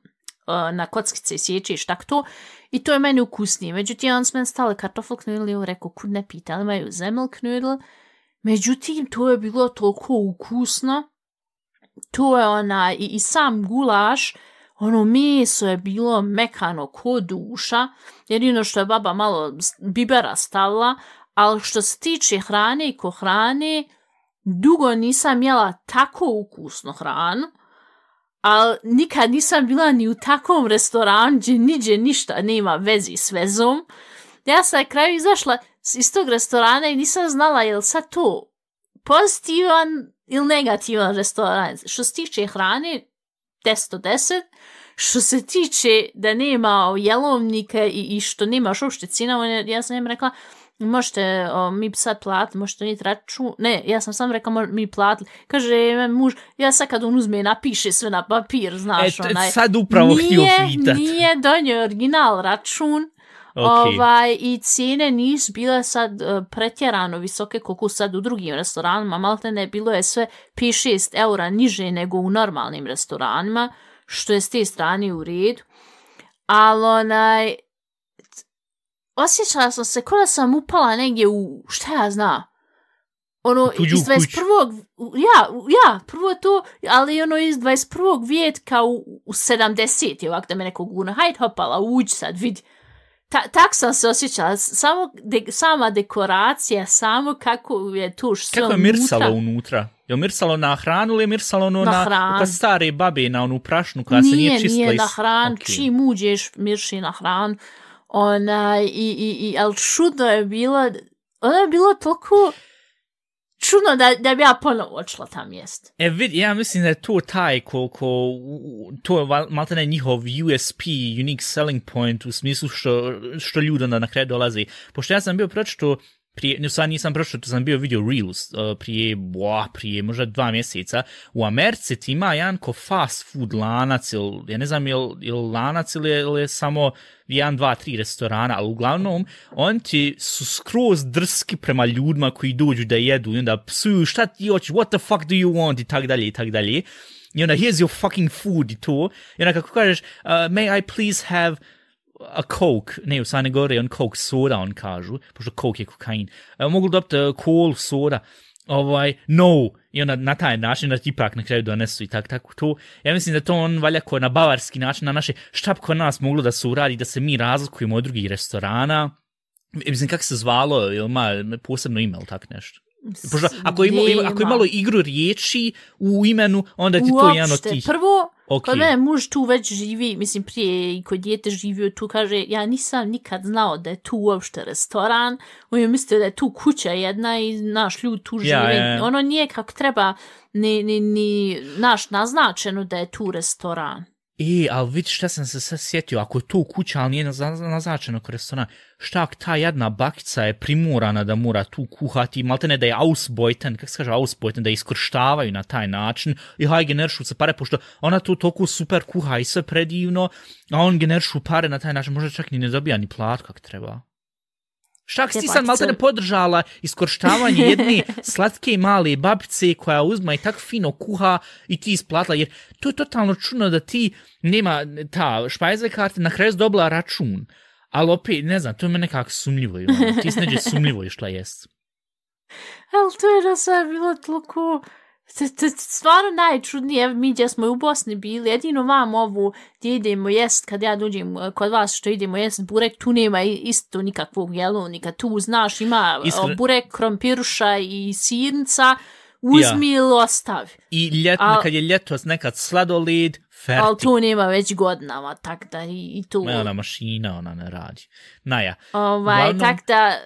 na kockice sjećeš, tak to. I to je meni ukusnije. Međutim, on s meni stale kartofel knudel i on rekao, kud ne pita, ali imaju zemlknudel. Međutim, to je bilo toliko ukusno. To je ona, i, i sam gulaš, ono meso je bilo mekano ko duša, jedino što je baba malo bibera stavila, ali što se tiče hrane i ko hrane, dugo nisam jela tako ukusno hranu, ali nikad nisam bila ni u takvom restoranu gdje niđe ništa nema vezi s vezom. Ja sam na kraju izašla iz tog restorana i nisam znala je li sad to pozitivan ili negativan restoran. Što se tiče hrane, 10 od 10. Što se tiče da nema jelovnika i, i što nemaš uopšte cinnamon, ja sam im rekla, možete o, mi sad platiti, možete donijeti račun. Ne, ja sam sam rekla, mo- mi platili. Kaže, muž, ja sad kad on uzme, napiše sve na papir, E, znaš, t- onaj. sad upravo htio nije, pitat. nije donio original račun, Ok. Ovaj, I cijene nisu bile sad uh, pretjerano visoke koliko sad u drugim restoranima, malte ne bilo je sve 5-6 eura niže nego u normalnim restoranima, što je s te strane u redu. Ali onaj, osjećala sam se kao da sam upala negdje u, šta ja znam, ono, tuđu iz 21. u- Ja, ja, prvo to, ali ono iz 21. vijetka u, u 70. ovak da me neko guna, hajde hopala, uđi sad, vidi. Ta, tak sam se osjećala, samo de, sama dekoracija, samo kako je tu sve Kako je unutra. mirsalo unutra? Je li mirsalo na hranu ili je mirsalo ono Na na, hranu. kod stare babe na onu prašnu koja se nije čistila? Nije iz- na hran, Ok. čim uđeš, mirši na hran. Ona, i, i, i, ali čudno je bilo, ono je bilo toliko čudno da, da bi ja ponovo odšla tam jest. E, vid, ja mislim da je to taj koliko, to je malo ne njihov USP, unique selling point, u smislu što, što ljudi onda na kraju dolazi. Pošto ja sam bio pročito, prije, ne, sad nisam prošao, to sam bio video Reels uh, prije, boah, prije možda dva mjeseca, u Americi ti ima jedan ko fast food lanac, ili, ja ne znam je li lanac ili je, ili je samo jedan, dva, tri restorana, ali uglavnom, on ti su skroz drski prema ljudima koji dođu da jedu i onda psuju šta ti hoće, what the fuck do you want i tak dalje i tak dalje. I onda, here's your fucking food i to. I onda kako kažeš, uh, may I please have a coke, ne, u Sane Gore on coke soda, on kažu, pošto coke je kokain. Uh, mogu dobiti e, uh, cola soda, ovaj, no, i onda na taj način da ti ipak na kraju donesu i tak, tako to. Ja mislim da to on valja ko na bavarski način, na naše, šta bi kod nas moglo da se uradi, da se mi razlikujemo od drugih restorana, e, mislim, kako se zvalo, ili ima posebno ime, ili tak nešto? Pošto, ako, ima, ima, ako imalo igru riječi u imenu, onda ti to jedan od tih. Prvo, okay. kod mene muž tu već živi, mislim prije i kod djete živio tu, kaže, ja nisam nikad znao da je tu uopšte restoran, on je mislio da je tu kuća jedna i naš ljud tu živi. Ja, ja, ja. Ono nije kako treba ni, ni, ni naš naznačeno da je tu restoran. E, ali vidi šta sam se sad sjetio, ako je to kuća, ali nije naznačeno kao restoran, šta ako ta jedna bakica je primorana da mora tu kuhati, malte ne da je ausbeuten, kako se kaže ausbeuten, da je iskrštavaju na taj način i haj generšu se pare, pošto ona tu toliko super kuha i sve predivno, a on generšu pare na taj način, možda čak ni ne dobija ni plat kak treba. Šta ti sad malo ne podržala iskorštavanje jedne slatke male babice koja uzma i tako fino kuha i ti isplatila, jer to je totalno čudno da ti nema ta špajze karte na kraju dobila račun, ali opet, ne znam, to je me nekako sumljivo, ono, ti se neđe sumljivo išla jest. Ali to je da sve bilo toliko stvarno najčudnije, mi gdje smo u Bosni bili, jedino vam ovu gdje idemo jest, kad ja dođem eh, kod vas što idemo jest burek, tu nema isto nikakvog jelovnika, tu znaš ima eh, Iskre... burek, krompiruša i sirnica, uzmi ja. ili ostavi. I ljetno, Al, kad je ljeto nekad sladolid, fertik. Ali tu nema već godinama, tak da i, i tu... Ne, ona mašina, ona ne radi. Naja. Ovaj, Glavnom... tak da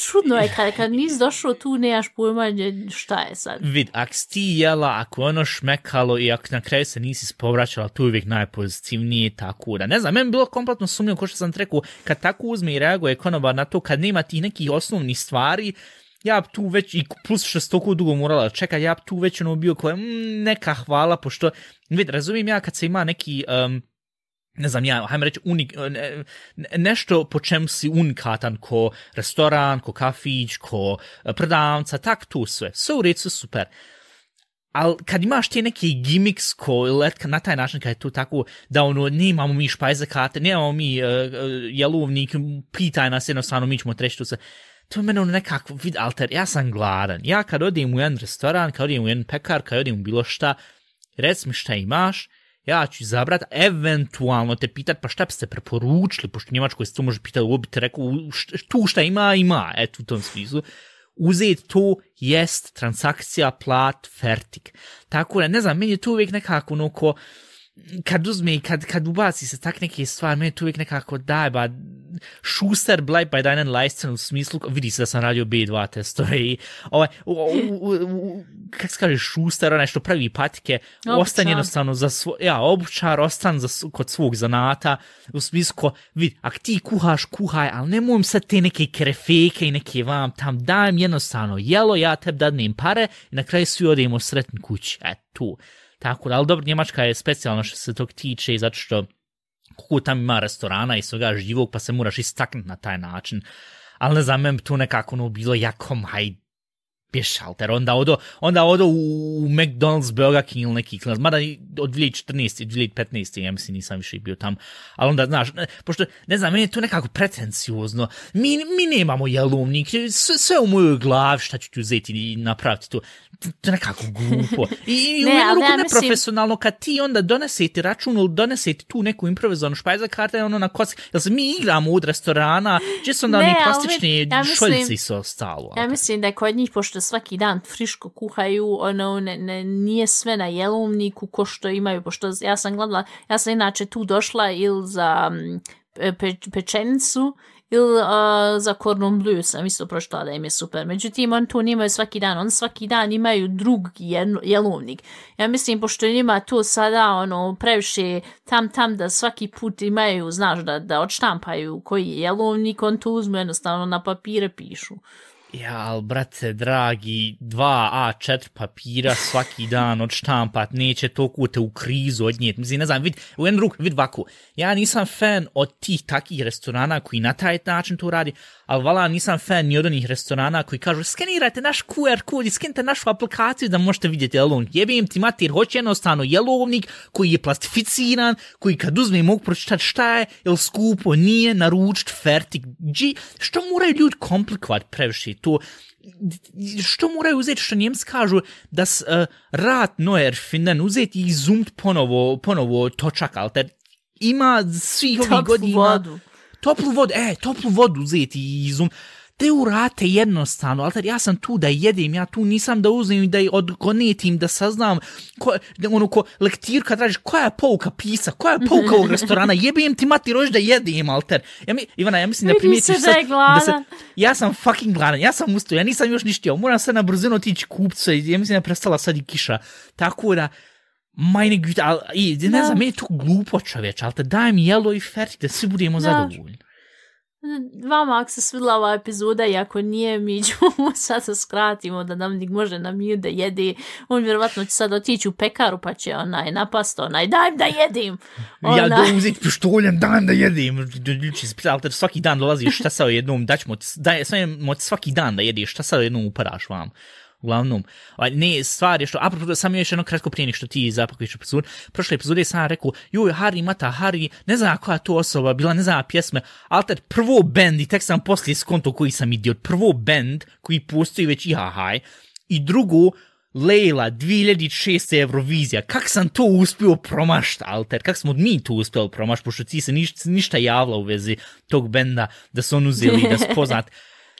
čudno je kad, kad nisi došao tu, nemaš pojma šta je sad. Vid, ako si ti jela, ako ono šmekalo i ako na kraju se nisi povraćala, tu uvijek najpozitivnije, tako da. Ne znam, meni bilo kompletno sumnjivo, ko što sam rekao, kad tako uzme i reaguje konobar na to, kad nema ti nekih osnovnih stvari, ja bi tu već, i plus što se toliko dugo morala čeka, ja bi tu već ono bio koje, mm, neka hvala, pošto, vid, razumijem ja kad se ima neki, um, ne znam ja, hajmo reći, unik, e, ne, nešto po čem si unikatan ko restoran, ko kafić, ko e, prodavca, tak tu sve. Sve u redu, super. Ali kad imaš te neke gimmicks ko letka na taj način kad je to tako da ono nemamo mi špajze karte, nemamo mi uh, jelovnik, pitaj nas jednostavno, mi ćemo treći tu se. To je mene ono nekako vid alter, ja sam gladan. Ja kad odim u jedan restoran, kad odim u jedan pekar, kad odim u bilo šta, rec mi šta imaš, ja ću izabrat, eventualno te pitat, pa šta biste preporučili, pošto Njemačkoj se to može pitati, ovo bi te rekao, tu šta ima, ima, eto u tom smislu. Uzet to jest transakcija plat fertik. Tako da, ne znam, meni je to uvijek nekako ono ko, kad uzme, kad, kad ubaci se tak neke stvari, meni to uvijek nekako daj, ba, šuster blaj pa jedan lajscen u smislu, vidi se da sam radio B2 testove i ovaj, u, u, u, kak se kaže šuster, onaj što pravi patike, ostan jednostavno za svoj, ja, obučar, ostan za, kod svog zanata, u smislu, ko, vidi, ak ti kuhaš, kuhaj, ali ne mojem sad te neke krefeke i neke vam tam, dajem jednostavno jelo, ja teb dadnem pare i na kraju svi odemo sretni kući, eto, tu. Tako da, ali dobro, Njemačka je specijalno što se tog tiče, zato što kako tam ima restorana i svega živog, pa se moraš istaknuti na taj način. Ali ne znam, tu nekako ono bilo jako hajde, pješalter, onda odo, onda odo u McDonald's, Burger King ili neki klinac, mada od 2014. 2015. ja mislim nisam više bio tam, ali onda, znaš, pošto, ne znam, meni je to nekako pretenciozno, mi, mi nemamo jelovnik, sve, sve u mojoj glavi šta ću ti uzeti i napraviti to, to je nekako glupo. I, i ne, u jednu ruku neprofesionalno, kad ti onda donesete račun ili donesete tu neku improvizovanu špajza karta, ono na koci, jel se mi igramo od restorana, gdje su onda ne, oni plastični ja šoljci i sve ostalo. Ja mislim da je kod njih, pošto svaki dan friško kuhaju, ono, ne, ne, nije sve na jelovniku ko što imaju, pošto ja sam gledala, ja sam inače tu došla ili za mm, pe, pečenicu ili uh, za Cordon Bleu sam isto prošla da im je super. Međutim, on to nimaju svaki dan. On svaki dan imaju drugi jelovnik. Ja mislim, pošto njima to sada ono, previše tam tam da svaki put imaju, znaš, da, da odštampaju koji je jelovnik, on to uzme jednostavno na papire pišu. Ja, ali brate, dragi, dva A4 papira svaki dan od štampat, neće toliko te u krizu odnijet. Mislim, ne znam, vid, u jednu ruku, vid vaku. Ja nisam fan od tih takih restorana koji na taj način to radi, ali vala nisam fan ni od onih restorana koji kažu skenirajte naš QR kod i skenite našu aplikaciju da možete vidjeti jelovnik. Jebim ti mati jer hoće jednostavno jelovnik koji je plastificiran, koji kad uzme mogu pročitati šta je, jel skupo, nije naručit, fertik, dži, što moraju ljudi komplikovat previše to, što moraju uzeti što njemci kažu da s uh, rat noer finden uzeti i zumt ponovo, ponovo točak alter ima svih ovih godina vodu. Toplu vodu, e, toplu vodu uzeti i zum. Te urate jednostavno, ali ja sam tu da jedem, ja tu nisam da uzmem i da odgonetim, da saznam, ko, ono ko lektir kad tražiš, koja je pouka pisa, koja je pouka ovog restorana, jebem ti mati rož da jedem, alter. Ja mi, Ivana, ja mislim da primijetiš se da je da se, ja sam fucking gladan, ja sam ustao, ja nisam još ništio, moram sad na brzinu otići kupca ja mislim da je prestala sad i kiša. Tako da, Majne güte, ali, i, ne Da. znam, meni je to glupo čoveč, ali te daj mi jelo i fertik da svi budemo Da. zadovoljni. Vama ako se svidla ova epizoda i ako nije, mi ćemo sad se skratimo da nam nik može na mir da jede. On vjerovatno će sad otići u pekaru pa će onaj napast onaj daj da jedim. Ja Onaj. da uzeti pištoljem dan da jedem. Ljuči se pita, ali te svaki dan dolaziš šta sa jednom, daćemo daj, svaki dan da jedeš, šta sa jednom uparaš vam. Uglavnom, ne, stvar je što, apropo, sam još jedno kratko prije što ti zapakuješ epizod, prošle epizode sam rekao, joj, Harry Mata, Harry, ne znam koja to osoba, bila ne znam pjesme, ali tad prvo band, i tek sam poslije skonto koji sam idiot, prvo band koji postoji već i hahaj, i drugo, Leila, 2006. Eurovizija, kak sam to uspio promašt, Alter, kak smo mi to uspjeli promašt, pošto ti se ništa, ništa javla u vezi tog benda, da su on uzeli, da su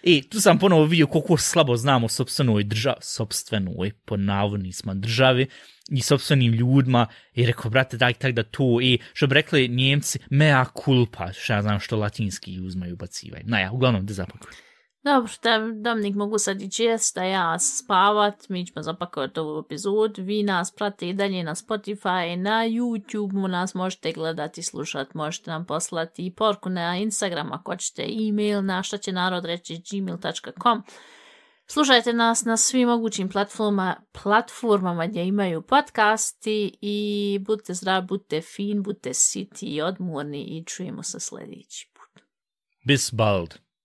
I E, tu sam ponovo vidio koliko slabo znamo sobstvenoj državi, sobstvenoj, po navodnicima državi, i sobstvenim ljudima, i rekao, brate, daj tak da to, i što bi rekli njemci, mea culpa, što ja znam što latinski uzmaju bacivaju. Naja, uglavnom, da zapakujem. Dobro, da, Dominik mogu sad ići jest, a ja spavat, mi ćemo zapakovati ovu epizod, vi nas prate i dalje na Spotify, na YouTube, nas možete gledati, slušati, možete nam poslati i porku na Instagram, ako hoćete e-mail na šta će narod reći gmail.com. Slušajte nas na svim mogućim platforma, platformama gdje imaju podcasti i budite zdravi, budite fin, budite siti i odmorni i čujemo se sljedeći put. Bis bald.